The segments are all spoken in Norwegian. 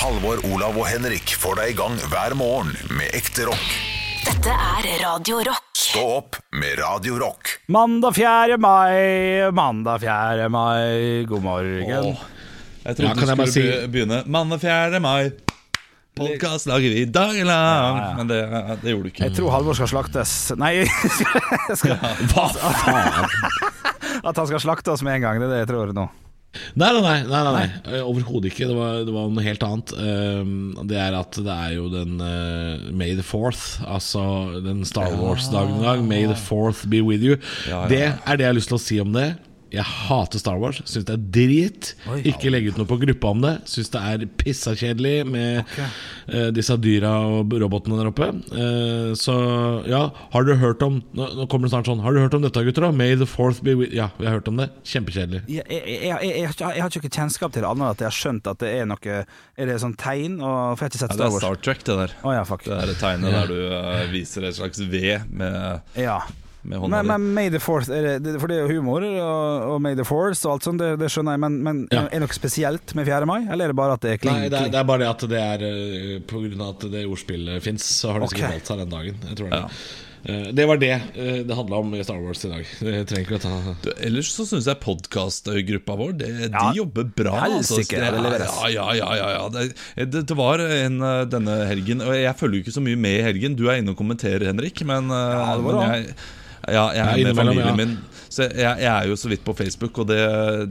Halvor, Olav og Henrik får deg i gang hver morgen med ekte rock. Dette er Radio Rock. Stå opp med Radio Rock. Mandag 4. mai, mandag 4. mai, god morgen. Jeg trodde Ja, kan jeg du bare skulle si- be- begynne mandag 4. mai. Podkast lager vi dagen lang. Ja, ja. Men det, det gjorde du ikke. Jeg tror Halvor skal slaktes Nei, skal, Hva faen? at han skal slakte oss med en gang. Det er det jeg tror nå. Nei, nei, nei, nei, nei, nei. Eh, overhodet ikke. Det var, det var noe helt annet. Um, det er at det er jo den uh, May the fourth, altså den Star Wars-dagen i dag. May the fourth be with you. Det er det jeg har lyst til å si om det. Jeg hater Star Wars. Syns det er drit. Oi. Ikke legge ut noe på gruppa om det. Syns det er pissakjedelig med eh, disse dyra og robotene der oppe. Uh, så ja, har du hørt om nå, nå kommer det snart sånn Har du hørt om dette, gutter? da? May the fourth be with Ja, vi har hørt om det. Kjempekjedelig. Jeg, jeg, jeg, jeg, jeg, har ikke- kjennskap til det, annet enn at jeg har skjønt at det er noe Er det sånn tegn? Og, for jeg har ikke sett Star Wars. Ja, det er Star Trek, det der. Oh, ja, fuck. Det er tegnet der du uh, viser et slags V med, Ja. Med hånda Men, men di. May the Force, er det, det- for det er jo humor, og, og May the Force og alt sånt, det, det skjønner jeg, men, men Ja. er det noe spesielt med 4. mai? Eller er det bare at det er kling? Nei, det er, kling? det er bare det at det er uh, På grunn av at det ordspillet fins, så har de Ok. sikkert valgt seg den dagen. Jeg tror det. Ja. Eh, det var det uh, det handla om i Star Wars i dag. Det trenger ikke å ta Du, ellers så syns jeg podkastgruppa vår det, Ja, De jobber bra. helsike, Det- det leveres. ja, ja, ja, ja, ja. Det, det, det var en eh, denne helgen Og jeg følger jo ikke så mye med i helgen. Du er inne og kommenterer, Henrik. Men, eh, Ja, det var men bra. jeg, ja, jeg er med familien ja. min. Så jeg, jeg er jo så vidt på Facebook, og det,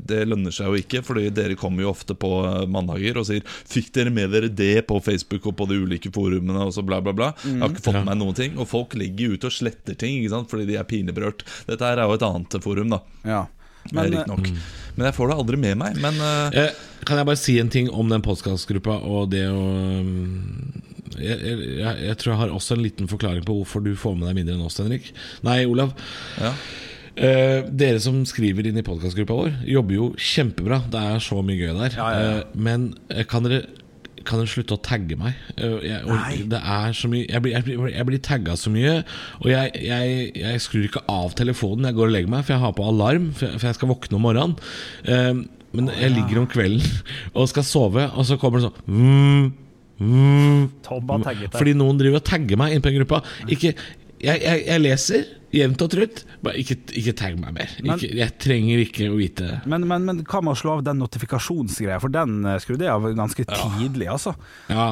det lønner seg jo ikke. Fordi dere kommer jo ofte på mandager og sier 'Fikk dere med dere det på Facebook og på de ulike forumene?' og så bla, bla, bla. Jeg har ikke fått med meg noen ting. Og folk legger jo ut og sletter ting ikke sant? fordi de er pineberørt. Dette her er jo et annet forum, da. Ja. Men, Men, Riktignok. Men jeg får det aldri med meg. Men Eh, Kan jeg bare si en ting om den podkastgruppa og det å um, jeg, jeg, jeg, tror jeg har også en liten forklaring på hvorfor du får med deg mindre enn oss, Henrik. Nei, Olav. ja. Eh, dere som skriver inn i podkastgruppa vår, jobber jo kjempebra. Det er så mye gøy der. Ja, ja. Eh, men eh, kan dere kan dere slutte å tagge meg? Eh, jeg, er mye Jeg blir, jeg blir, blir tagga så mye. Og jeg, jeg, jeg skrur ikke av telefonen jeg går og legger meg, for jeg har på alarm. For jeg, for skal våkne om morgenen. Um, men jeg ligger om kvelden og skal sove, og så kommer det sånn mm, mm, Tom tagget deg. fordi noen driver og tagger meg inn på en gruppa. Ikke, jeg, jeg, jeg leser jevnt og trutt. Bare ikke, ikke tagg meg mer. Men- Ikke, jeg trenger ikke å vite det. Men, men, men hva med å slå av den notifikasjonsgreia, for den eh, skrudde jeg av ganske tidlig, altså. Ja,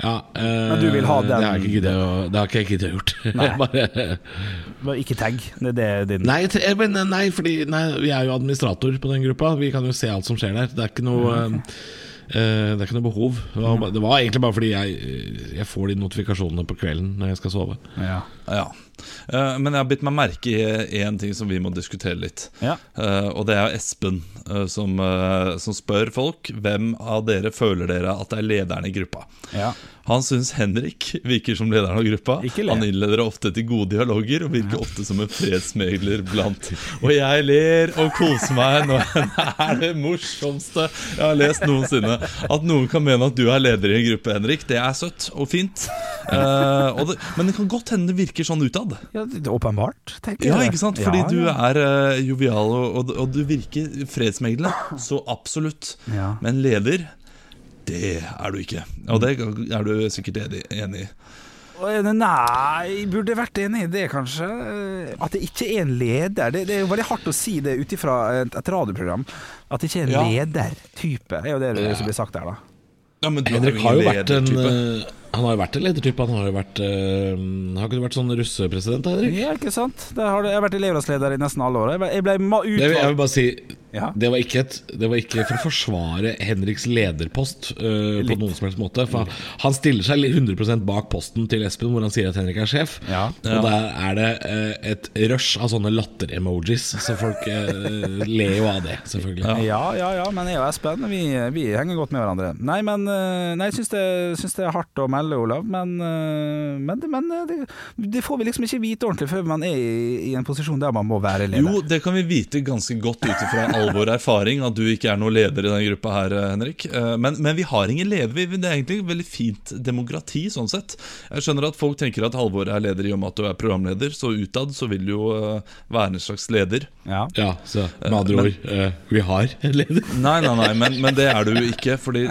ja eh, Men du vil ha den- Det har jeg ikke Det har ikke å gjort. Bare, Bare Ikke tagg. Det er det din nei, nei, fordi nei, vi er jo administrator på den gruppa. Vi kan jo se alt som skjer der. Det er ikke noe eh, eh, det er ikke noe behov. Det var, det var egentlig bare fordi jeg, jeg får de notifikasjonene på kvelden når jeg skal sove. Ja. ja. Eh, men jeg har bitt meg merke i én ting som vi må diskutere litt. Ja. Eh, og det er Espen eh, som, som spør folk hvem av dere føler dere at er lederen i gruppa. ja. Han syns Henrik virker som lederen av gruppa. Han innleder ofte til gode dialoger og virker ofte som en fredsmegler blant. Og jeg ler og koser meg når det er det morsomste jeg har lest noensinne. At noen kan mene at du er leder i en gruppe, Henrik, det er søtt og fint. Uh, og det, men det kan godt hende det virker sånn utad. Ja det er åpenbart, tenker Ja, jeg. ikke sant? Fordi Ja, du er uh, jovial, og, og, og du virker fredsmeglende. Så absolutt. Ja. Men leder, det er du ikke. Og det er du sikkert enig i. Nei, burde jeg vært enig i det, kanskje? At det ikke er en leder. Det, det er jo veldig hardt å si det ut ifra et, et radioprogram. At det ikke er en Ja. ledertype, er jo det som blir sagt der, da. Ja, men du Henrik har jo vært en Han har jo vært en ledertype. Han har jo vært øh, Har ikke du vært sånn russepresident, Henrik? Ja, ikke sant? Har jeg har vært elevrådsleder i nesten alle år. Jeg ble, jeg ble utvalgt Jeg jeg vil bare si Ja. det, var ikke et, det var ikke for å forsvare Henriks lederpost øh, på noen som helst måte. For han, stiller seg 100% bak posten til Espen, hvor han sier at Henrik er sjef. Ja. Og der er det øh, et rush av sånne latter-emojis, så folk ler jo av det, selvfølgelig. Ja, ja, ja, men jeg og Espen vi, vi henger godt med hverandre. Nei, men nei, jeg syns det, syns det er hardt å melde alle, Olav, men, eh, men, men eh, det, det får vi liksom ikke vite ordentlig før man er i, i en posisjon der man må være leder. Jo, det kan vi vite ganske godt ut ifra all vår erfaring, at du ikke er noen leder i denne gruppa her, eh, Henrik. Men, men vi har ingen leder. Vi- Det er egentlig veldig fint demokrati, sånn sett. Jeg skjønner at folk tenker at Halvor er leder i og med at du er programleder, så utad så vil du jo være en slags leder. Ja. Ja, så med andre ord, vi har en leder. Nei, nei, nei, men, men det er du jo ikke. Fordi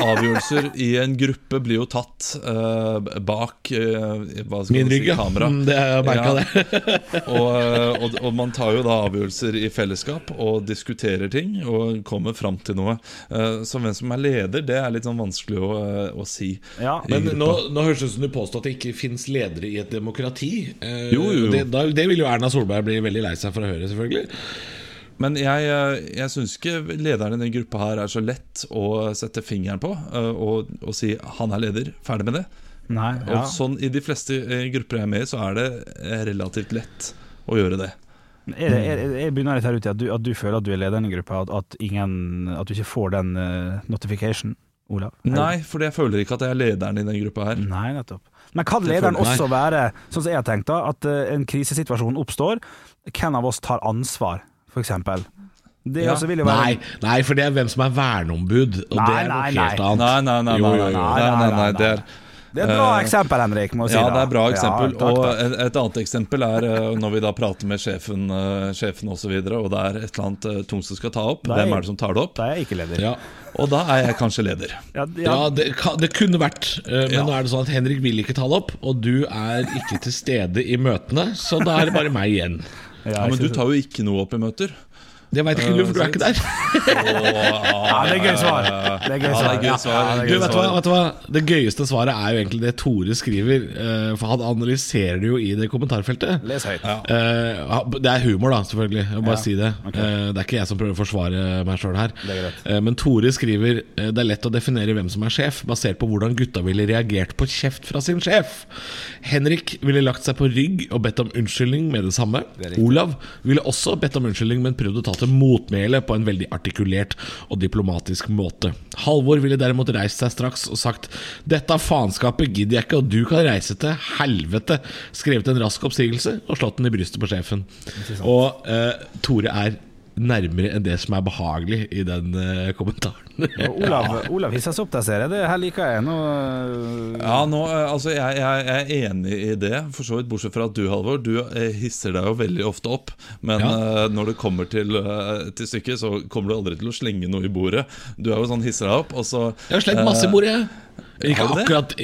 avgjørelser i en gruppe blir jo tatt bak eh, hva skal Min rygg, si, kamera. Det er jeg ja. det. og, eh, og, og man tar jo da avgjørelser i fellesskap og diskuterer ting og kommer fram til noe. Eh, så hvem som er leder, det er litt sånn vanskelig å, eh, å si. Ja, Men nå, nå høres det ut som du påstår at det ikke fins ledere i et demokrati. Eh, Jo, jo, jo. Det, da, det vil jo Erna Solberg bli veldig lei seg for å høre, selvfølgelig. Men jeg, eh, jeg syns ikke lederen i den gruppa her er så lett å sette fingeren på eh, og, og si 'han er leder', ferdig med det. Nei, ja. Og sånn I de fleste eh, grupper jeg er med i, så er det relativt lett å gjøre det. Er, det- er, jeg begynner litt her ute i at du, at du føler at du er lederen i gruppa, at, at, ingen, at du ikke får den uh, notification, Olav? Nei, for jeg føler ikke at jeg er lederen i den gruppa her. Nei, nettopp. Men kan lederen også være, sånn som jeg har tenkt da, at en krisesituasjon oppstår, hvem av oss tar ansvar, for eksempel? Det Ja. også vil jo være Nei, nei, for det er hvem som er verneombud, og Nei, det er noe helt annet. Nei, nei, nei. Jo, nei, jo, nei, jo. nei, nei, nei, nei, det er Det er et bra Eh, eksempel, Henrik, må si. Ja, det er bra eksempel. Ja, takk, og takk. et, et annet eksempel er eh, når vi da prater med sjefen, uh, sjefen osv., og, så videre, og det er et eller annet tungt som skal ta opp. Er- Hvem er det som tar det opp? Da er jeg ikke leder. Ja. Og da er jeg kanskje leder. Ja, Ja, det, det kunne vært, eh, men Ja. nå er det sånn at Henrik vil ikke ta det opp, og du er ikke til stede i møtene, så da er det bare meg igjen. Ja, Men du tar jo ikke noe opp i møter. Det veit ikke du, for du er ikke der. Ja, det er gøy svar. Det er gøy svar. det det Du, vet du, hva, vet du hva? Det gøyeste svaret er jo egentlig det Tore skriver, eh, for han analyserer det jo i det kommentarfeltet. Les høyt. Eh, det er humor, da, selvfølgelig. Jeg bare ja. si det. Eh, det er ikke jeg som prøver å forsvare meg sjøl her. Det men Tore skriver det er lett å definere hvem som er sjef, basert på hvordan gutta ville reagert på kjeft fra sin sjef. Henrik ville lagt seg på rygg og bedt om unnskyldning med det samme. Olav ville også bedt om unnskyldning, men prøvd å ta til motmæle på en veldig artikulert og diplomatisk måte. Halvor ville derimot reist seg straks og sagt 'Dette faenskapet gidder jeg ikke, og du kan reise til helvete'. Skrevet en rask oppsigelse og slått den i brystet på sjefen. Og eh, Tore er nærmere enn det som er behagelig i den uh, kommentaren. Olav, Olav hisser seg opp der, ser jeg. Det her liker jeg. Nå uh... Ja, nå, eh, altså jeg, jeg, jeg er enig i det, for så vidt bortsett fra at du, Halvor, du hisser deg jo veldig ofte opp. Men Ja. uh, når det kommer til, til stykket, så kommer du aldri til å slenge noe i bordet. Du er jo sånn hisser deg opp, og så Jeg har slengt masse i bordet, jeg. Ikke akkurat,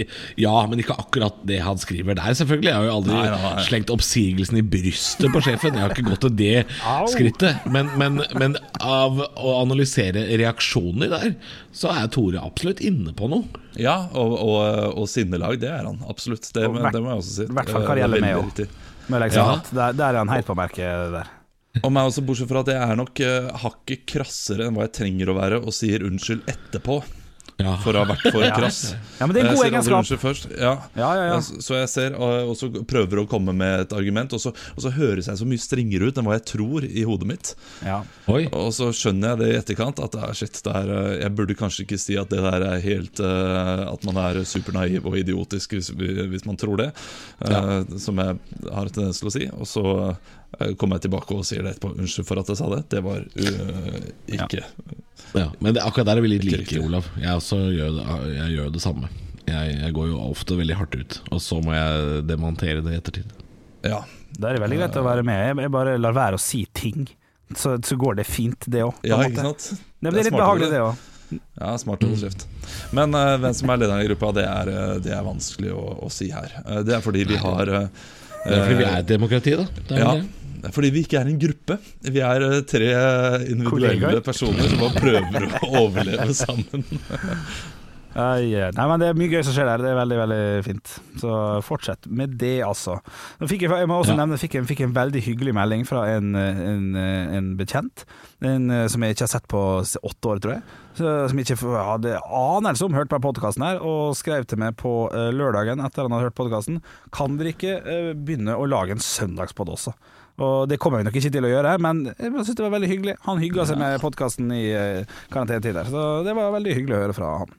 ja, men ikke akkurat det han skriver der, selvfølgelig. Jeg har jo aldri Nei, nei, nei. slengt oppsigelsen i brystet på sjefen. Jeg har ikke gått til det Au. skrittet. Men, men, men av å analysere reaksjoner der, så er Tore absolutt inne på noe. Ja, og, og, og sinnelag, det er han. Absolutt. Det, men, det må jeg også si. i hvert fall hva det gjelder meg der, der er han helt på merket der. Og meg også, bortsett fra at jeg er nok uh, hakket krassere enn hva jeg trenger å være, og sier unnskyld etterpå. Ja. For å ha vært for krass. Ja, men det er en god sier egenskap. Ja. Ja, ja, ja. Så- jeg ser, og, så prøver å komme med et argument, og så, og så høres jeg så mye strengere ut enn hva jeg tror i hodet mitt. Ja. Oi. Og så skjønner jeg det i etterkant, at ah, shit, det er, eh, jeg burde kanskje ikke si at det der er helt eh, At man er supernaiv og idiotisk hvis, hvis man tror det, eh, som jeg har en tendens til å si. Og så eh, kommer jeg tilbake og sier det etterpå. Unnskyld for at jeg sa det. Det var uh, ikke Ja, men det, akkurat der er vi litt Ikke like, riktig. Olav. Jeg, også gjør, det, jeg gjør det samme. Jeg, jeg går jo ofte veldig hardt ut, og så må jeg demontere det i ettertid. Ja. Da er det veldig greit å være med. Jeg- bare lar være å si ting. Så, så går det fint, det òg. ja, ikke sant? Det blir litt behagelig, det òg. Ja, smart overskrift. Men uh, hvem som er lederen i gruppa, det er, eh, det er vanskelig å, å si her. Uh, det er fordi vi har uh, Det er fordi vi er et demokrati, da. Det er Ja, det. Fordi vi ikke er en gruppe. Vi er eh, tre individuelle Kollegaer. personer som bare prøver å overleve sammen. Uh, yeah. Nei, men Det er mye gøy som skjer der. Det er veldig veldig fint. Så fortsett med det, altså. Fikk jeg, jeg må også Ja. nevne fikk jeg fikk en veldig hyggelig melding fra en, en, en bekjent. En eh, som jeg ikke har sett på åtte år, tror jeg. Så, som ikke hadde anelse om hørte på podkasten her, og skrev til meg på uh, lørdagen etter han hadde hørt podkasten Kan dere ikke uh, begynne å lage en søndagspod også? Og Det kommer vi nok ikke til å gjøre, men jeg synes det var veldig hyggelig. Han hygga seg med podkasten i uh, karantenetider, så det var veldig hyggelig å høre fra han.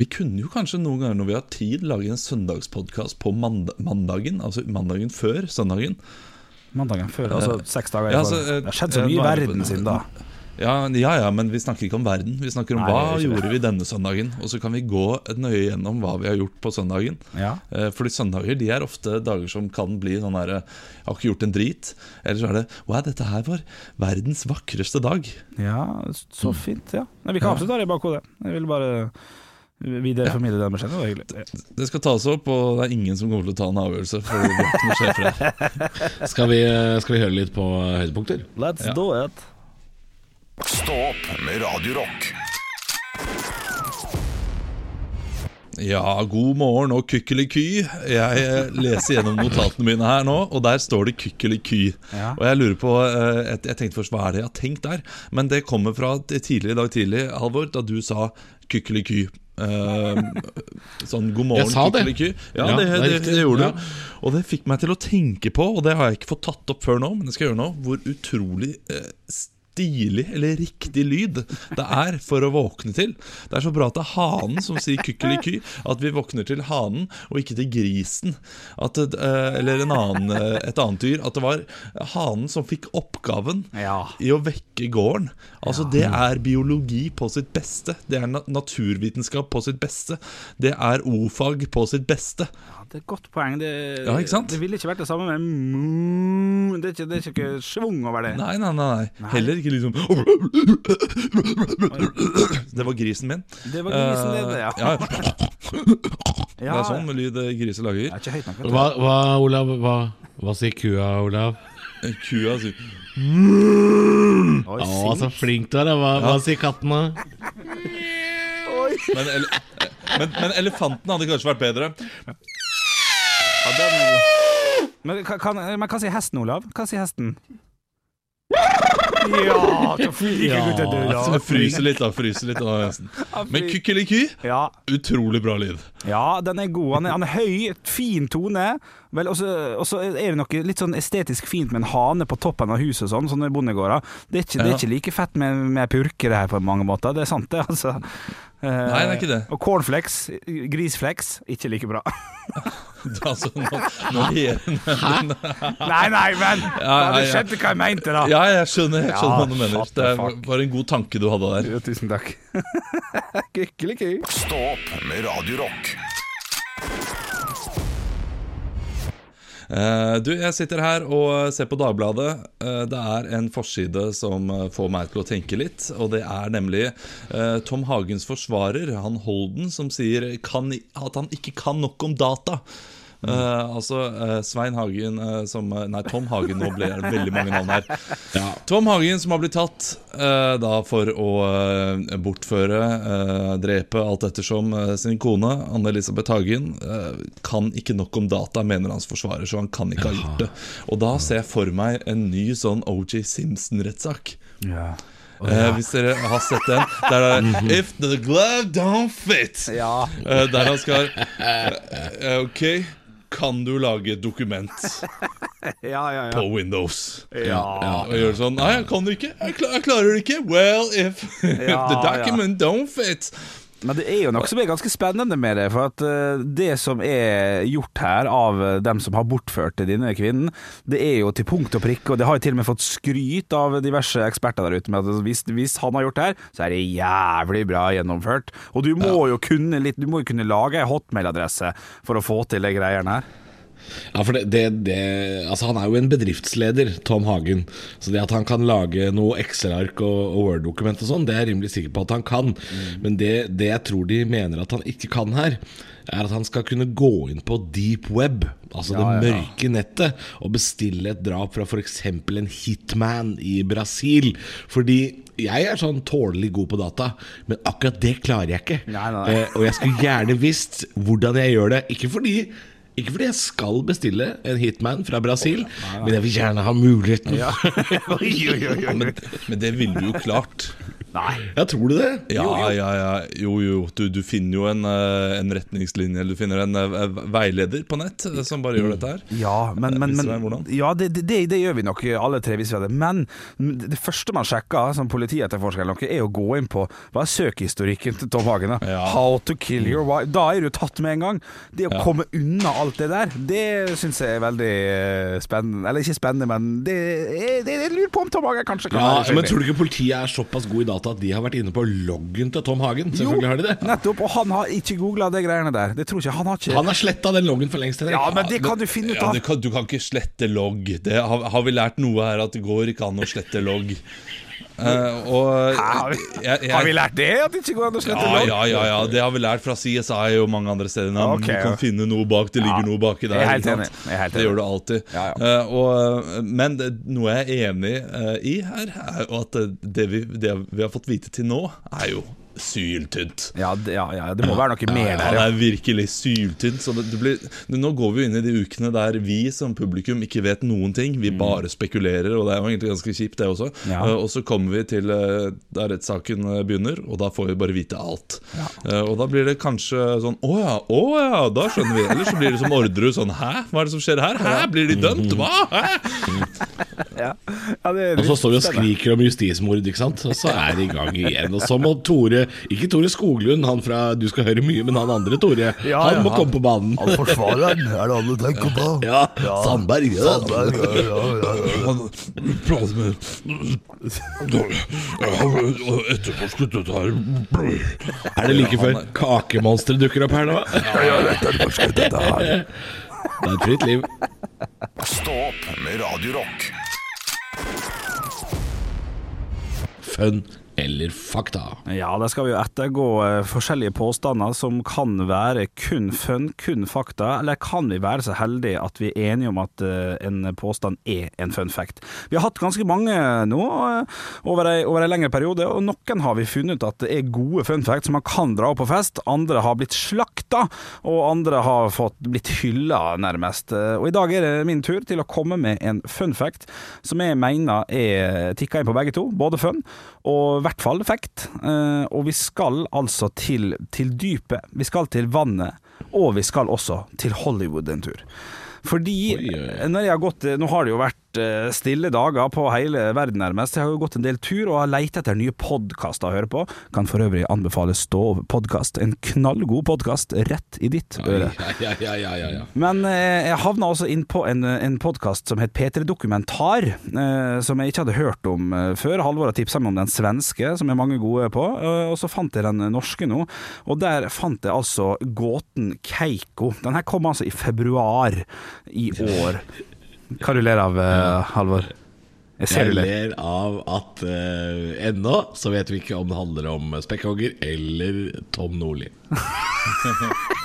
Vi kunne jo kanskje noen ganger når vi har tid, lage en søndagspodkast på mand mandagen. Altså mandagen før søndagen. Mandagen før, altså seks dager Ja, i altså, forveien. eh, Det har skjedd så eh, mye i er verden siden da. Ja, ja, ja, men vi snakker ikke om verden. Vi snakker om Nei, hva vi gjorde vi denne søndagen. Og så kan vi gå nøye gjennom hva vi har gjort på søndagen. Ja. Eh, Fordi søndager de er ofte dager som kan bli sånn her Jeg har ikke gjort en drit. Eller så er det Wow, dette her var verdens vakreste dag. ja, så fint. Ja. Nei, vi kan absolutt ha det i bakhodet. Jeg vil bare videreformidle den beskjeden. Det. Det skal tas opp, og det er ingen som kommer til å ta en avgjørelse. For det er. Skal vi, eh, skal vi høre litt på høydepunkter? Let's Ja. do it. Stå opp med Radio Rock. Ja, god morgen og kykkeliky. Jeg eh, leser gjennom notatene mine her nå, og der står det kykkeliky. Ja. Og jeg lurer på eh, Jeg tenkte først hva er det jeg har tenkt der? Men det kommer fra tidlig tidligere i dag tidlig, Halvor, da du sa kykkeliky. Uh, sånn god morgen, kykkeliky. Ja, Ja, det, det det, det gjorde Ja. du. Og det fikk meg til å tenke på, og det har jeg ikke fått tatt opp før nå, men det skal jeg gjøre nå, hvor utrolig eh, stilig, eller riktig lyd det er for å våkne til. Det er så bra at det er hanen som sier kykkeliky, at vi våkner til hanen og ikke til grisen. At eh, eller en annen, eh, et annet dyr. At det var hanen som fikk oppgaven Ja. i å vekke gården. Altså Det er biologi på sitt beste. Det er naturvitenskap på sitt beste. Det er o-fag på sitt beste. Ja, det er et godt poeng. Det, Ja, ikke sant? det ville ikke vært det samme med. Det er ikke, det er ikke schwung over det. Nei, nei, nei, nei. Heller ikke liksom Det var grisen min. Det var grisen din, det, ja. Eh, ja. Det er sånn lyd eh, griser Det lager. er ikke høyt nok. Hva, hva Olav, hva, hva sier kua, Olav? Kua sier Å, så flink du er. Hva, Hva, hva sier katten, da? men, ele men, men elefanten hadde kanskje vært bedre. Ja, den- Men, kan, kan, men hva sier hesten, Olav? Hva sier hesten? Ja, så flink Ja, gutt er du, da. Fryser litt, da. Fryser litt da. Men kykeliky, Ja, utrolig bra lyd. ja, den er god. Han er, han er høy, fin tone. Vel, Og så er det noe litt sånn estetisk fint med en hane på toppen av huset, og sånn, sånne bondegårder. Det er ikke, det er ikke like fett med, med purker det her på mange måter. Det er sant, det. altså Eh, Nei, det er ikke det. Og cornflakes, grisflakes, ikke like bra. Altså, nå, nå ler nei, nei, men Ja, Du ja, ja. skjønte hva jeg mente, da. Ja, jeg skjønner, jeg skjønner Ja, hva du mener. Det var en god tanke du hadde der. Ja, tusen takk. Kykkeliky. Stå opp med Radio Rock. Eh, du, jeg sitter her og ser på Dagbladet. Uh, det er en forside som eh, får meg til å tenke litt. Og det er nemlig uh, Tom Hagens forsvarer, han Holden, som sier kan, at han ikke kan nok om data. Eh, altså uh, Svein Hagen uh, som Nei, Tom Hagen, nå ble det veldig mange navn her. Ja. Tom Hagen som har blitt tatt eh, da for å bortføre, eh, drepe alt ettersom sin kone, Anne-Elisabeth Hagen, kan ikke nok om data, mener hans forsvarer, så han kan ikke ha gjort det. Og da ser jeg for meg en ny sånn OJ Simpson-rettssak. Ja. Eh, hvis dere har sett den. Der er det If the glove don't fit. Ja. Eh, der han skal eh, Ok, kan du lage dokument Ja, ja, ja. på Windows? ja. Og gjør det sånn Nei, jeg kan det ikke. Jeg klarer det ikke. Well, if, if the document don't fit. Men det er jo noe som er ganske spennende med det. For at eh, det som er gjort her av eh, dem som har bortført denne kvinnen, det er jo til punkt og prikke, og det har jo til og med fått skryt av diverse eksperter der ute med at hvis, hvis han har gjort det her, så er det jævlig bra gjennomført. Og du må jo kunne litt Du må jo kunne lage ei hotmail-adresse for å få til de greiene her. Ja, for det, det, det Altså Han er jo en bedriftsleder, Tom Hagen. Så det at han kan lage noe Excel-ark og, og Word-dokument og sånn, det er jeg rimelig sikker på at han kan. Men det, det jeg tror de mener at han ikke kan her, er at han skal kunne gå inn på deep web, altså det mørke nettet, og bestille et drap fra f.eks. en hitman i Brasil. Fordi jeg er sånn tålelig god på data, men akkurat det klarer jeg ikke. Nei, nei. Eh, og jeg skulle gjerne visst hvordan jeg gjør det. Ikke fordi ikke fordi jeg skal bestille en hitman fra Brasil, men jeg vil gjerne ha muligheten. Ja, men, men det ville du jo klart. Nei. Jeg tror du det? Ja, ja, ja. Jo, jo. Du, du finner jo en, eh, en retningslinje, eller du finner en eh, veileder på nett eh, som bare gjør dette her. Ja, men, men, men ja, det, det, det gjør vi nok alle tre. Hvis vi hadde. Men det første man sjekker som politietterforsker, er å gå inn på hva er søkehistorikken til Tom Hagen. Ja. How to kill your wife. Da er du tatt med en gang. Det å Ja. komme unna alt det der, det syns jeg er veldig eh, spennende. Eller ikke spennende, men det, er, det jeg lurer på om Tom Hagen kanskje kan Ja, være men Tror du ikke politiet er såpass god i data at de har vært inne på loggen til Tom Hagen? Selvfølgelig har de det. Nettopp. Og han har ikke googla de greiene der. Det tror ikke Han har ikke Han har sletta den loggen for lengst. Ja, men det kan du finne ut Ja, av. det kan, du kan ikke slette logg. Det har, har vi lært noe her, at det går ikke an å slette logg. Eh, og Har vi, jeg, jeg, har vi lært det? At det ikke går an å slette ja, ja, ja, ja, det har vi lært fra CSI og mange andre steder. Nå, Ok, du kan ja. finne noe bak, det ligger Ja, noe baki der. er er Det gjør du alltid. Ja, Eh, og, men det, noe jeg er enig uh, i her, er at det vi, det vi har fått vite til nå, er jo syltynt. Ja, ja, ja, det må være noe mer Ja, der. det er virkelig syltynt. Så det, det blir, nå går vi jo inn i de ukene der vi som publikum ikke vet noen ting. Vi bare spekulerer, og det er jo egentlig ganske kjipt, det også. Mm. Ja. Eh, og så kommer vi til eh, der rettssaken eh, begynner, og da får vi bare vite alt. Og da blir det kanskje sånn Å ja, å ja, da skjønner vi. Eller så blir det som Orderud sånn Hæ, hva er det som skjer her? Hæ, blir de dømt? Hva? Hæ? Ja. Ja, Og så står vi og skriker om justismord, ikke sant? og så er det i gang igjen. Og så må Tore, ikke Tore Skoglund, han fra Du skal høre mye, men han andre Tore, Ja, han ja, må han- komme på banen. Han Forsvareren, er det alle tenker på? Ja, Sandberg. Ja. Prate med Etterforsket dette her. Er det like før kakemonsteret dukker opp her nå? Det er et fritt liv. Stå opp med Radio Rock. Eller fakta? Ja, der skal vi jo ettergå eh, forskjellige påstander som kan være kun fun, kun fakta, eller kan vi være så heldige at vi er enige om at eh, en påstand er en fun fact. Vi har hatt ganske mange nå eh, over ei lengre periode, og noen har vi funnet ut at det er gode fun facts som man kan dra opp på fest, andre har blitt slakta, og andre har fått blitt hylla nærmest. Og i dag er det min tur til å komme med en fun fact som jeg mener er tikka inn på begge to, både fun og i hvert fall fact. Eh, og vi skal altså til, til dypet, vi skal til vannet, og vi skal også til Hollywood en tur. Fordi oi. når jeg har gått Nå har det jo vært eh, stille dager på hele verden nærmest. Jeg har jo gått en del tur og har lett etter nye podkaster å høre på. Kan for øvrig anbefale Stå over-podkast. En knallgod podkast rett i ditt øre. Ja, ja, ja, ja, ja. Men eh, jeg havna også inn på en, en podkast som het P3 Dokumentar, eh, som jeg ikke hadde hørt om eh, før. Halvor har tipsa meg om den svenske, som er mange gode på, eh, og så fant jeg den norske nå. Og der fant jeg altså gåten Keiko. Den her kom altså i februar i år. Hva du ler av, eh, Halvor? Jeg ser Jeg du ler. ler av at uh, ennå så vet vi ikke om det handler om Spekkhogger eller Tom Nordli.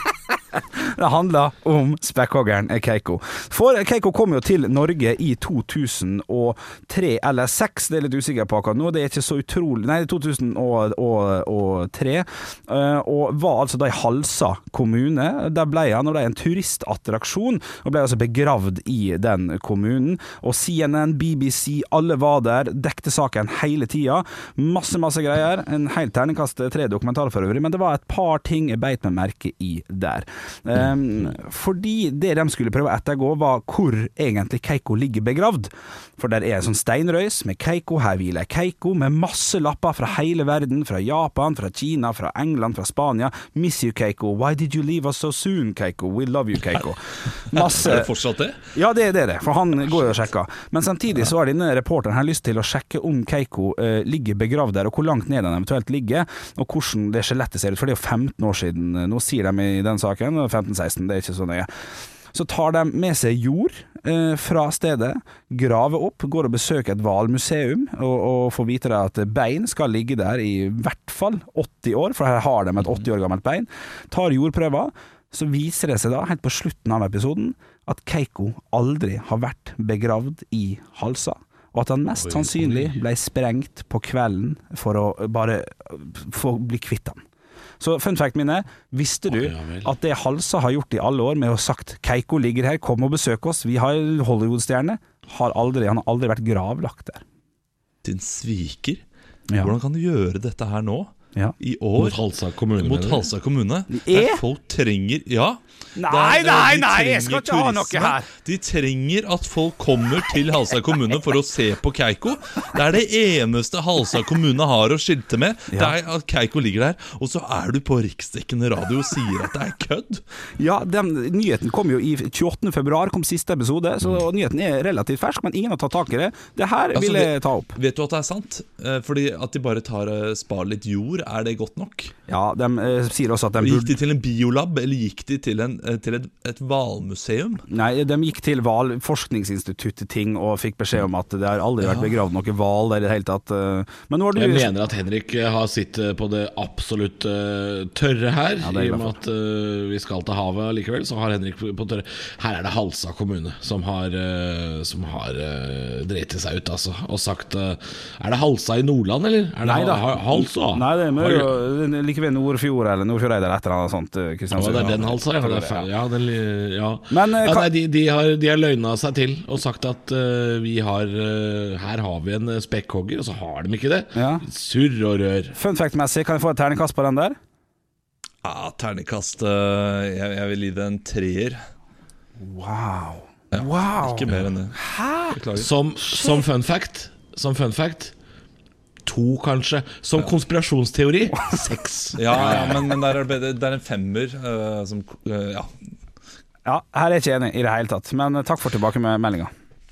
Det handler om spekkhoggeren Keiko. For Keiko kom jo til Norge i 2003 eller 2006, det er litt usikker på akkurat nå. Det er ikke så utrolig Nei, 2003. eh, Og var altså da i Halsa kommune. Der ble han, og det er en turistattraksjon, og ble altså begravd i den kommunen. Og CNN, BBC, alle var der, dekte saken hele tida. Masse, masse greier. En helt terningkast tre dokumentar for øvrig, men det var et par ting jeg beit meg merke i der. Um, fordi det de skulle prøve å ettergå, var hvor egentlig Keiko ligger begravd. For der er en sånn steinrøys med Keiko, her hviler Keiko, med masse lapper fra hele verden, fra Japan, fra Kina, fra England, fra Spania. Miss you, Keiko. Why did you leave us so soon, Keiko? We love you, Keiko. Masse Er det fortsatt det? ja, det er det, det, for han går jo og sjekker. Men samtidig så har denne reporteren her lyst til å sjekke om Keiko eh, ligger begravd der, og hvor langt ned han eventuelt ligger, og hvordan det skjelettet ser ut. For det er jo 15 år siden, nå sier de i den saken, 15-16, det er ikke så nøye. Så tar de med seg jord eh, fra stedet, graver opp, går og besøker et hvalmuseum og, og får vite at bein skal ligge der i hvert fall 80 år, for her har de et 80 år gammelt bein. Tar jordprøver, så viser det seg da, helt på slutten av episoden, at Keiko aldri har vært begravd i Halsa. Og at han mest sannsynlig ble sprengt på kvelden for å bare få bli kvitt han. Så fun fact min er, visste du oh, ja at det Halsa har gjort i alle år med å ha sagt 'Keiko ligger her, kom og besøk oss, vi har Hollywood-stjerne', har aldri, han har aldri vært gravlagt der. Din sviker. Ja. Hvordan kan du gjøre dette her nå? Ja. I år? Mot Halsa kommune, Mot? Halsa kommune. Er? Der folk trenger Ja. Nei, nei, nei, jeg skal ikke ha noe her. De trenger at folk kommer til Halsa kommune for å se på Keiko. Det er det eneste Halsa kommune har å skilte med. Det er at Keiko ligger der. Og så er du på riksdekkende radio og sier at det er kødd. Ja, den Nyheten kom jo i 28. februar, kom siste episode, så Mm. nyheten er relativt fersk, men ingen har tatt tak i det. Det her Altså, vil jeg ta opp. Vet du at det er sant? Eh, Fordi at de bare tar eh, spar litt jord, er det godt nok? Ja, De eh, sier også at de Gikk de til en biolab, eller gikk de til, en, eh, til et, et hvalmuseum? Nei, de gikk til Hvalforskningsinstituttet-ting og fikk beskjed om at det har aldri vært begravd noe hval der i det hele tatt. eh. Men nå har du Jeg mener at Henrik eh, har sitt eh, på det absolutt uh, tørre her. Ja, I og med at uh, vi skal til havet likevel, så har Henrik på på tørre. Her er det Halsa kommune som har, uh, som har uh, dreit seg ut, altså. Og sagt Er det Halsa i Nordland, eller? Er det Nei da. Halsa? Nei, det er Har og- er like ved Nordfjord eller Nordfjordeid eller et eller annet sånt. eh, Ja, det er den Halsa, ja. Det er feil. ja, den, ja. Men, eh, ja nei, de, de, har, de har løgna seg til og sagt at uh, vi har uh, Her har vi en eh, spekkhogger, og så har de ikke det. Ja. Surr og rør. Fun fact-messig, kan jeg få et terningkast på den der? Ja, Terningkast uh, jeg, jeg vil gi det en treer. Wow. wow. Ikke mer enn det. Beklager. Som, som fun fact Som fun fact To, kanskje. Som konspirasjonsteori seks. Ja, ja men, men der er det, det er en femmer uh, som uh, Ja. Ja, her er jeg ikke enig i det hele tatt, men eh, takk for tilbakemeldinga.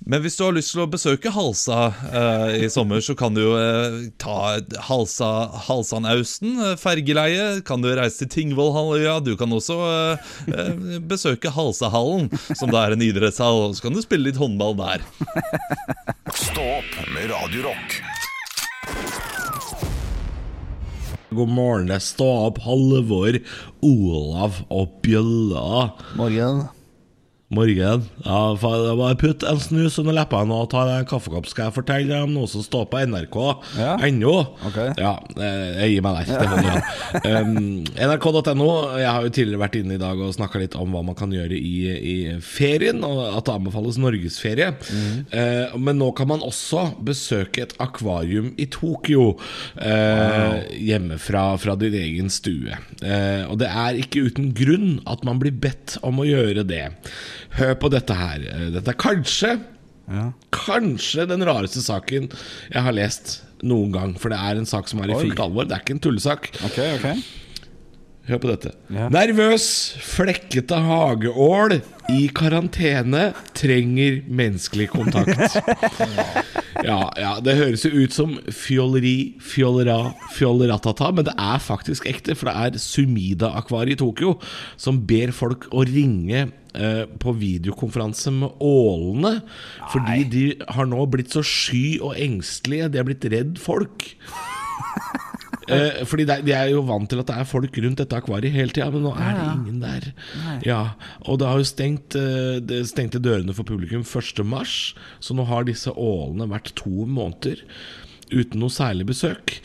Men hvis du har lyst til å besøke Halsa uh, i sommer, så kan du jo uh, ta Halsa, Halsanausten, uh, fergeleie. Kan du reise til Tingvollhalvøya. Du kan også besøke Halsahallen, som da er en idrettshall. Så kan du spille litt håndball der. Stå opp med Radio Rock. God morgen, det står opp Halvor, Olav og Bjølla. Morgen. Morgen. Ja, bare putt en snus under leppene og ta deg en kaffekopp, skal jeg fortelle deg om noe som står på NRK Ja. ennå. Ok. Ja, eh, jeg gir meg der. Um, NRK.no. Jeg har jo tidligere vært inne i dag og snakka litt om hva man kan gjøre i, i ferien, og at det anbefales norgesferie. Eh, men nå kan man også besøke et akvarium i Tokyo. Eh, Hjemmefra fra din egen stue. Uh, og det er ikke uten grunn at man blir bedt om å gjøre det. Hør på dette her. Eh, Dette er kanskje Kanskje den rareste saken jeg har lest noen gang. For det er en sak som er i fullt alvor. Det er ikke en tullesak. Ok, ok. Hør på dette. Ja. Nervøs, flekkete hageål i karantene trenger menneskelig kontakt. ja, ja, det høres jo ut som fjolleri, fjollera, fjolleratata, men det er faktisk ekte. For det er Sumida-akvariet i Tokyo som ber folk å ringe eh, på videokonferanse med ålene. Fordi de har nå blitt så sky og engstelige. De er blitt redd folk. Eh, fordi de, de er jo vant til at det er folk rundt dette akvariet hele tida, men nå er det ingen der. Ja, Og det har jo stengt eh, Det stengte dørene for publikum 1.3, så nå har disse ålene vært to måneder uten noe særlig besøk.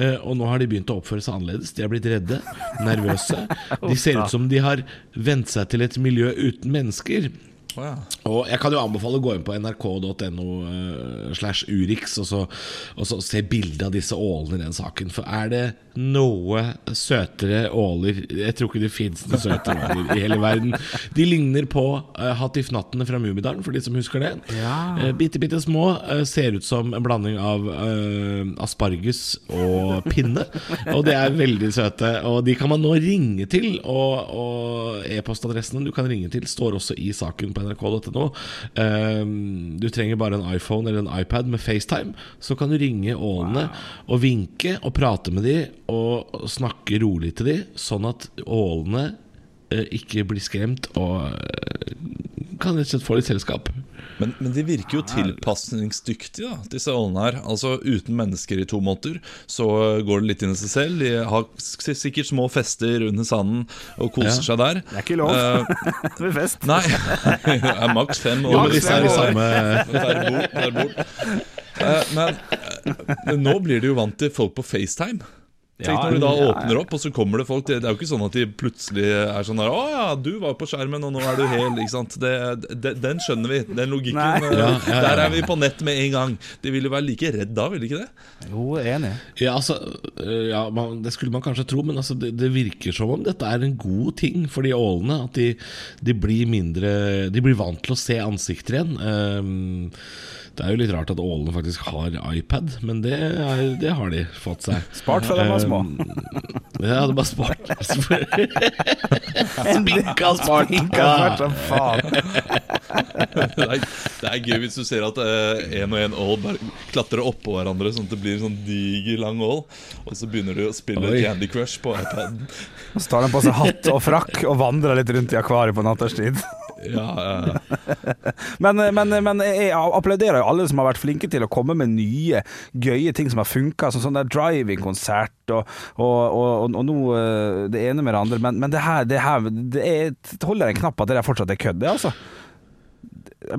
Eh, og nå har de begynt å oppføre seg annerledes. De er blitt redde, nervøse. De ser ut som de har vent seg til et miljø uten mennesker. Og jeg kan jo anbefale å gå inn på nrk.no eh, slash urix og så, og så se bilde av disse ålene i den saken. For er det noe søtere åler Jeg tror ikke det fins noe søtere åler i hele verden. De ligner på uh, Hattifnattene fra Mummidalen, for de som husker det. Eh, bitte, bitte små. Uh, ser ut som en blanding av uh, asparges og pinne. Og de er veldig søte. Og de kan man nå ringe til. Og, og e-postadressene du kan ringe til, står også i saken på nrk.no. Um, du trenger bare en iPhone eller en iPad med FaceTime, så kan du ringe ålene og vinke og prate med de og snakke rolig til de, sånn at ålene eh, ikke blir skremt og eh, kan rett og slett få litt selskap. Men, men de virker jo tilpasningsdyktige, da, disse ålene her. Altså Uten mennesker i to måneder, så går det litt inn i seg selv. De har sikkert små fester under sanden og koser Ja. seg der. Det er ikke lov. med er fest. nei. Det er maks fem år. men hvis det er i samme Det er bort, det er bort. Eh, Men, uh, nå blir de jo vant til folk på FaceTime. Tenk når du da åpner opp, og så kommer det folk. Det, det er jo ikke sånn at de plutselig er sånn der 'Å ja, du var på skjermen, og nå er du hel.' Ikke sant? Det, det, den skjønner vi. Den logikken. Eh, Ja, ja, ja. Der er vi på nett med en gang. De ville være like redd da, ville de ikke det? Jo, enig. Ja, altså, ja, man, Det skulle man kanskje tro, men altså, det, det virker som om dette er en god ting for de ålene. At de, de blir mindre De blir vant til å se ansikter igjen. Um, det er jo litt rart at ålene faktisk har iPad, men det, er, det har de fått seg. Spart for dem, var små. jeg ja, det bare spart. Spinka spart. Spinka vært som faen. Det er, det er gøy hvis du ser at én og én ål bare klatrer oppå hverandre, sånn at det blir en sånn diger, lang ål. Og så begynner du å spille Oi. Candy Crush på iPaden. Så tar han på seg hatt og frakk og vandrer litt rundt i akvariet på natterstid. Ja, ja. Men, men, men jeg applauderer jo alle som har vært flinke til å komme med nye, gøye ting som har funka, som sånn der driving-konsert og, og, og, og nå eh, det ene med det andre. Men, men det her, det her det, er, holder en knapp at det der fortsatt er kødd, det, altså.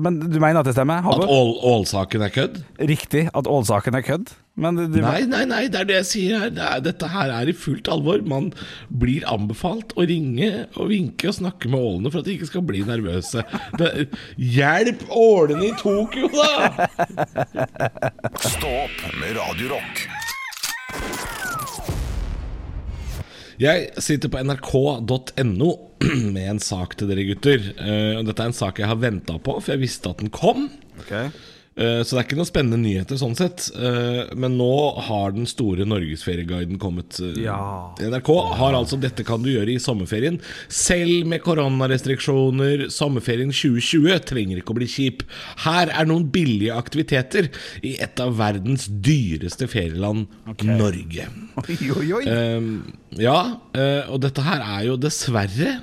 Men du mener at det stemmer? At ål, ålsaken er kødd? Riktig at Ål-saken er kødd? Men du, Nei, nei, nei, det er det jeg sier her. Det er, dette her er i fullt alvor. Man blir anbefalt å ringe og vinke og snakke med ålene for at de ikke skal bli nervøse. Det, hjelp ålene i Tokyo, da! Stå opp med Radio Rock. Jeg sitter på nrk.no med en sak til dere gutter. Eh, dette er en sak jeg har venta på, for jeg visste at den kom. Ok. Eh, Så det er ikke noen spennende nyheter sånn sett. Eh, Men nå har den store Norgesferieguiden kommet. eh, Ja. NRK har altså 'Dette kan du gjøre i sommerferien'. Selv med koronarestriksjoner, sommerferien 2020 trenger ikke å bli kjip. Her er noen billige aktiviteter i et av verdens dyreste ferieland, Norge. Oi, oi, oi. Ehm, ja, og dette her er jo dessverre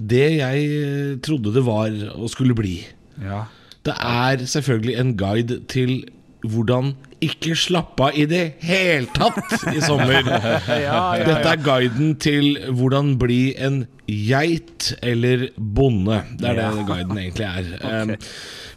det jeg trodde det var og skulle bli. Ja. Det er selvfølgelig en guide til hvordan ikke slappe av i det hele tatt i sommer. Dette er guiden til hvordan bli en geit eller bonde. Det er det guiden egentlig er. Um,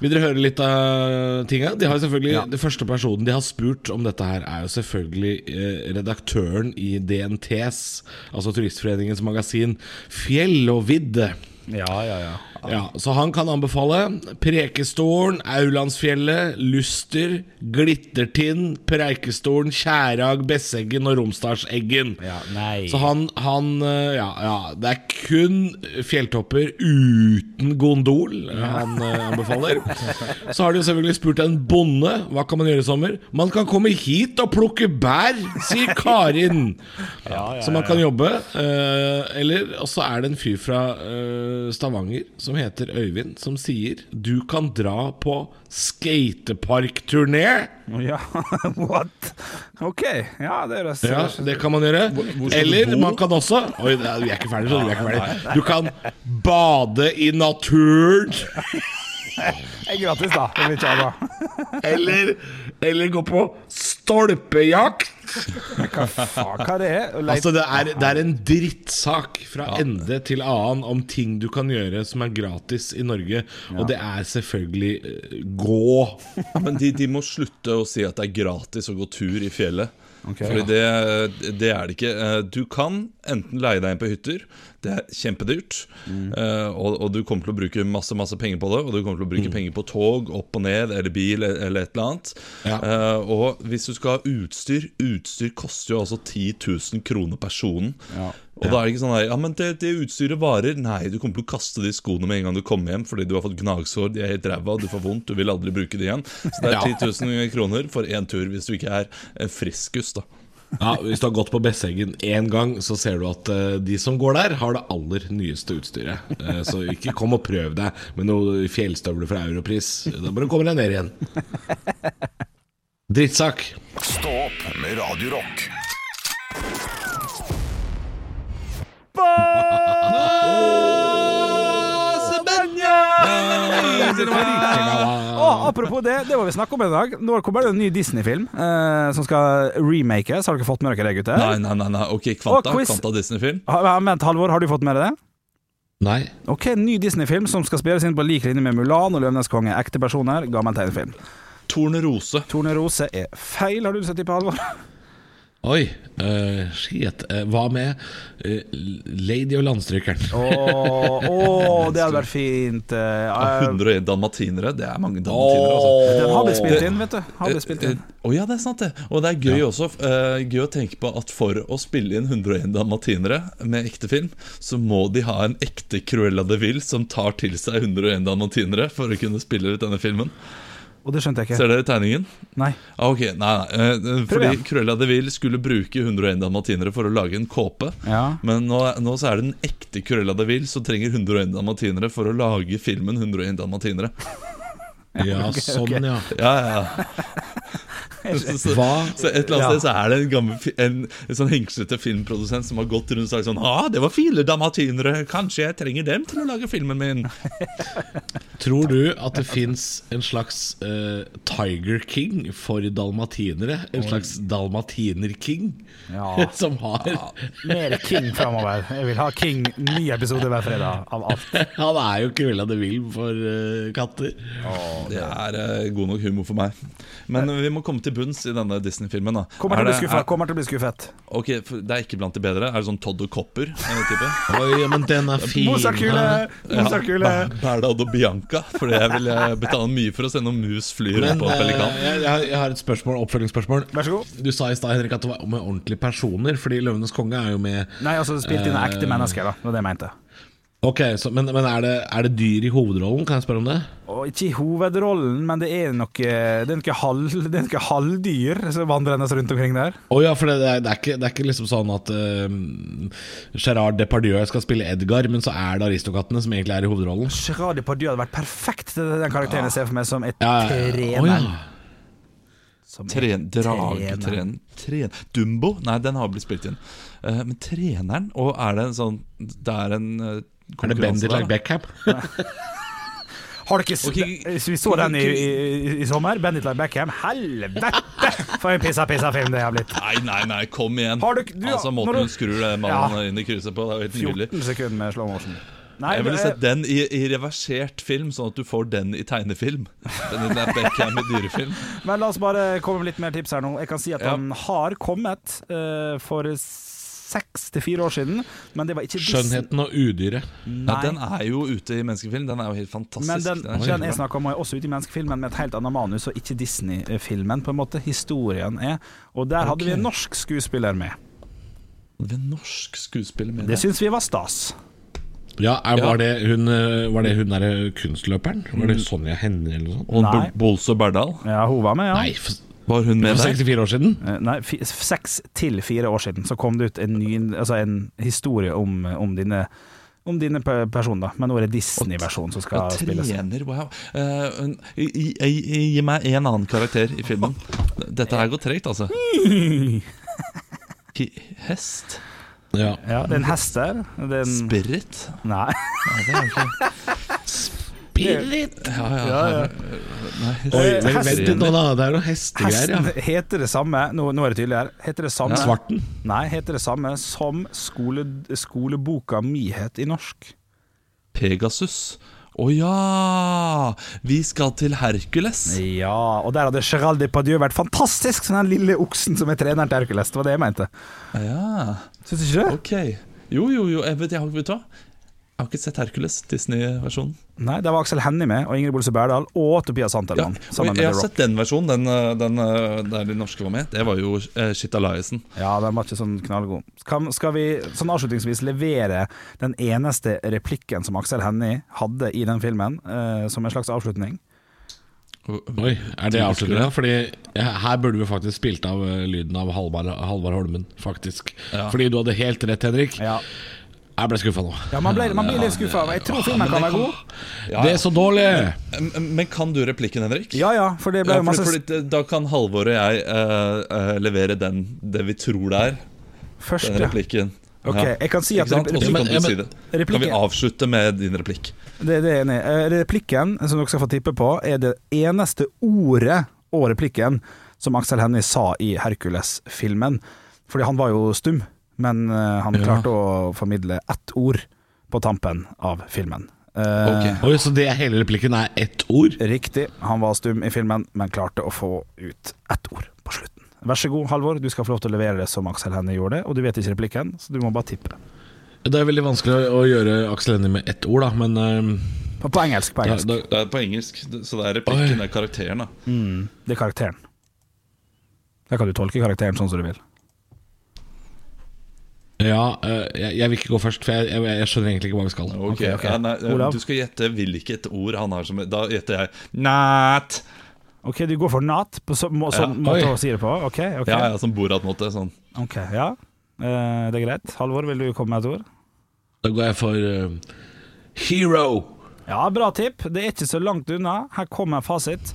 vil dere høre litt av tinga? De har selvfølgelig, Det første personen de har spurt om dette her, er jo selvfølgelig eh, redaktøren i DNTs, altså Turistforeningens magasin Fjell og vidde. ja, ja, ja. Ja, Så han kan anbefale Prekestolen, Aulandsfjellet, Luster, Glittertind, Preikestolen, Kjærag, Besseggen og Romsdalseggen. Ja, nei. Så han, han eh, ja, ja, det er kun fjelltopper uten gondol han eh, anbefaler. Så har de jo selvfølgelig spurt en bonde hva kan man gjøre i sommer. Man kan komme hit og plukke bær, sier Karin. Så man kan jobbe. eller Og så er det en fyr fra eh, Stavanger som heter Øyvind, som sier du kan dra på skateparkturné. Ja, what? Ok, ja, det høres Ja, det kan man gjøre. Eller man kan også Oi, vi er ikke ferdige, så vi er ikke ferdige. Du kan bade i naturen. gratis, da. Eller, eller gå på stolpejakt. Hva faen, hva er det? Å Altså, det er, det er en drittsak fra ende til annen om ting du kan gjøre som er gratis i Norge, og det er selvfølgelig uh, gå. Men de, de må slutte å si at det er gratis å gå tur i fjellet. Fordi det, det er det ikke. Eh, Du kan enten leie deg inn på hytter. Det er kjempedyrt. eh, Og, og du kommer til å bruke masse masse penger på det. Og du kommer til å bruke penger på tog, opp og ned, eller bil, eller et eller annet. Ja. Uh, Og hvis du skal ha utstyr Utstyr koster jo altså 10 000 kroner personen. Og da er det ikke sånn her, Ja, men det, det utstyret varer. Nei, du kommer til å kaste de skoene med en gang du kommer hjem fordi du har fått gnagsår, de er helt ræva, du får vondt, du vil aldri bruke de igjen. Så det er 10 000 kroner for én tur hvis du ikke er friskus, da. Ja, Hvis du har gått på Besseggen én gang, så ser du at eh, de som går der, har det aller nyeste utstyret. Eh, så ikke kom og prøv deg med noen fjellstøvler fra Europris. Da bare kommer deg ned igjen. Drittsak. Stå opp med Radio Rock. Apropos det, det må vi snakke om i dag. Nå kommer det en ny Disney-film eh, som skal remakes. Har dere fått med dere det, gutter? Nei, nei, nei, nei. ok, Kvanta, Kvanta Disney-film. Ha- Vent, Halvor, har du fått med deg det? Nei. Ok, ny Disney-film som skal spilles inn på lik linje med Mulan og Løvenes konge. Ekte personer, gammel tegnefilm. Tornerose. Tornerose er feil, har du sett på Halvor? Oi, Uh, shit. Uh, hva med uh, Lady og landstrykeren? Åh, oh, det hadde vært fint. eh, 101 dalmatinere, det er mange dalmatinere. Altså. Den har blitt spilt inn, vet du. Har blitt spilt inn. Å ja, det er sant det. Og det er gøy også eh, Gøy å tenke på at for å spille inn 101 dalmatinere med ekte film, så må de ha en ekte Cruella de Vil som tar til seg 101 dalmatinere for å kunne spille ut denne filmen. Og det skjønte jeg ikke. Ser dere tegningen? Nei. Ah, ok, nei, nei eh, Fordi igjen. Cruella de Vil skulle bruke 101 dalmatinere for å lage en kåpe. Ja. Men nå, nå så er det den ekte Cruella de Vil som trenger 101 dalmatinere for å lage filmen 101 dalmatinere. Ja, sånn, ja. Ja, ja, ja. Så, så, Hva så et eller annet Ja. sted så er det en gammel en, en sånn hengslete filmprodusent som har gått rundt og sagt sånn ah, det var file dalmatinere, kanskje jeg trenger dem til å lage filmen min. Tror du at det fins en slags uh, Tiger King for dalmatinere? En slags dalmatiner-king? Ja. Som har Mer King framover. Jeg vil ha King ny episode hver fredag av alt. Han er jo Cruella de Vil for uh, katter. Det er uh, god nok humor for meg. Men vi må komme til bunns i denne Disney-filmen. da Kommer til Er er- Kommer til å bli skuffet. Ok, for Det er ikke blant de bedre. Er det sånn Todd og Copper-type? Oi, men den er fin. Mozartkule! Mozartkule! Berdad og Bianca. For det vil jeg betale mye for å se noen mus flyr Men på en Pelikan. jeg, jeg har- jeg har et spørsmål, oppfølgingsspørsmål. Vær så god. Du sa i stad Henrik, at det var med ordentlige personer, fordi 'Løvenes konge' er jo med Nei, altså spilt inn av ekte mennesker, da. Det var det jeg mente. Ok, så, Men, men er, det, er det dyr i hovedrollen? Kan jeg spørre om det? Og ikke i hovedrollen, men det er noe Det er noe, halv, det er noe halvdyr som vandrer rundt omkring der. Å ja, for det, det, er, det, er ikke, det er ikke liksom sånn at uh, Gerard Depardieu skal spille Edgar, men så er det Aristokattene som egentlig er i hovedrollen. Gerard Depardieu hadde vært perfekt til den karakteren jeg ser for meg som et Ja, ja, ja. trener. Oh, ja. Som Tren, trener. dragetren tren, Dumbo? Nei, den har blitt spilt inn. Uh, men treneren? Og er det en sånn Det er en uh, Er det Bendit like Beckham? Har du ikke s- Vi så den i, i, i sommer. Bendit like Beckham. Helvete! For en pissa-pissa-film det har blitt. Nei, nei, nei, kom igjen. Har du du- altså, Måten du- hun skrur mannen ja. inn i krysset på, det er jo helt nydelig. 14 sekunder med slow motion. Nei, Jeg ville sett den i, i reversert film, sånn at du får den i tegnefilm. Den i Beckham i dyrefilm. Men la oss bare komme med litt mer tips her nå. Jeg kan si at Ja. han har kommet uh, for seks til fire år siden, men det var ikke Disney. Skjønnheten og udyret. Ja, den er jo ute i menneskefilm. Den er jo helt fantastisk. Men den, Den den jeg snakker om er også ute i menneskefilmen med et helt annet manus, og ikke Disney-filmen, på en måte. Historien er. Og der hadde vi en norsk skuespiller med. Det norsk skuespiller med Det syns vi var stas. Ja, er, Ja. Var det hun, eh, var det hun der kunstløperen? Var det Sonja Hennie eller noe sånt? Og Nei. Bol- Bolse Berdal. Ja, hun var med, ja. Nei, for, Var hun med for der? 64 år siden? Eh, Nei, seks til fire år siden så kom det ut en, ny, altså en historie om, om dine om dine personer. Men nå er det Disney-versjonen som skal Ja, spilles. trener, wow. Uh, gi, gi, gi meg en annen karakter i filmen. Dette her går tregt, altså. Hest? Ja. Ja, det er en hest der. Det er en Spirit? Nei. Nei, det er ikke Spirit! Ja, ja. Ja, ja. Det er noe hestegreier, Hesten ja. heter det samme Nå, nå er det tydelig her. Heter det samme Svarten. Nei, heter det samme som skole, skoleboka mi het i norsk. Pegasus. Å ja! Vi skal til Hercules. Ja, og der hadde Gerald Depardieu vært fantastisk som den lille oksen som er treneren til Hercules. Det var det jeg mente. Ja, Syns du ikke det? ok. Jo, jo, jo. Jeg vet, jeg har, vet du hva? Jeg har ikke sett Hercules, Disney-versjonen. Nei, der var Aksel Hennie med, og Ingrid Bolse Berdal, og Tobias Santelmann. Ja, jeg med har The Rock. sett den versjonen, den, eh, den eh, der de norske var med. Det var jo uh, Shit Eliassen. Ja, den var ikke sånn knallgod. Kan, skal vi sånn avslutningsvis levere den eneste replikken som Aksel Hennie hadde i den filmen, uh, som en slags avslutning? Oi, er det avslutninga? Fordi her burde vi faktisk spilt av lyden av Halvard Holmen, faktisk. Ja. Fordi du hadde helt rett, Henrik. Ja, Jeg ble skuffa nå. ja man, ble, man blir litt skuffa. Jeg tror filmen kan være god. Ja, Det er så dårlig! Men men kan du replikken, Henrik? Ja ja, for det ble Ja, masse fordi, da kan Halvor og jeg uh, uh, levere den det vi tror det er. Først, Den replikken. Ok, jeg kan si at? Ja, men- kan ja, men- si det. Kan vi avslutte med din replikk? det, det er jeg enig. i. Eh, Replikken som dere skal få tippe på, er det eneste ordet og replikken som Aksel Hennie sa i Hercules-filmen. Fordi han var jo stum, men eh, han Ja. klarte å formidle ett ord på tampen av filmen. Eh, Ok. Oi, Så det hele replikken er ett ord? Riktig, han var stum i filmen, men klarte å få ut ett ord på slutten. Vær så god, Halvor, du skal få lov til å levere det som Aksel Hennie gjorde det, og du vet ikke replikken, så du må bare tippe. Det er veldig vanskelig å gjøre Aksel Hennie med ett ord, da, men uh, På, på engelsk, på da, engelsk. da, Det er på engelsk, så det er replikken, det er karakteren. da Det er karakteren. Der kan du tolke karakteren sånn som du vil. Ja, eh, jeg, jeg vil ikke gå først, for jeg, jeg, jeg skjønner egentlig ikke hva vi skal. Ok, okay. ok. Ja, nei, Olav? Du skal gjette hvilket ord han har som Da gjetter jeg nat. Ok, du går for nat på så, må, sånn Ja. måte Oi. å si det på? Ok, ok. Ja, ja, som Borat-måte. Sånn. Ok, ja. Uh, det er greit. Halvor, vil du komme med et ord? Da går jeg for uh, Hero. Ja, bra tipp. Det er ikke så langt unna. Her kommer fasit.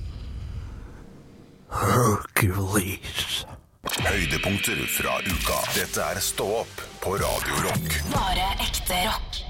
Hercules. Høydepunkter fra uka. Dette er Stå opp på Radio Rock. Bare ekte rock.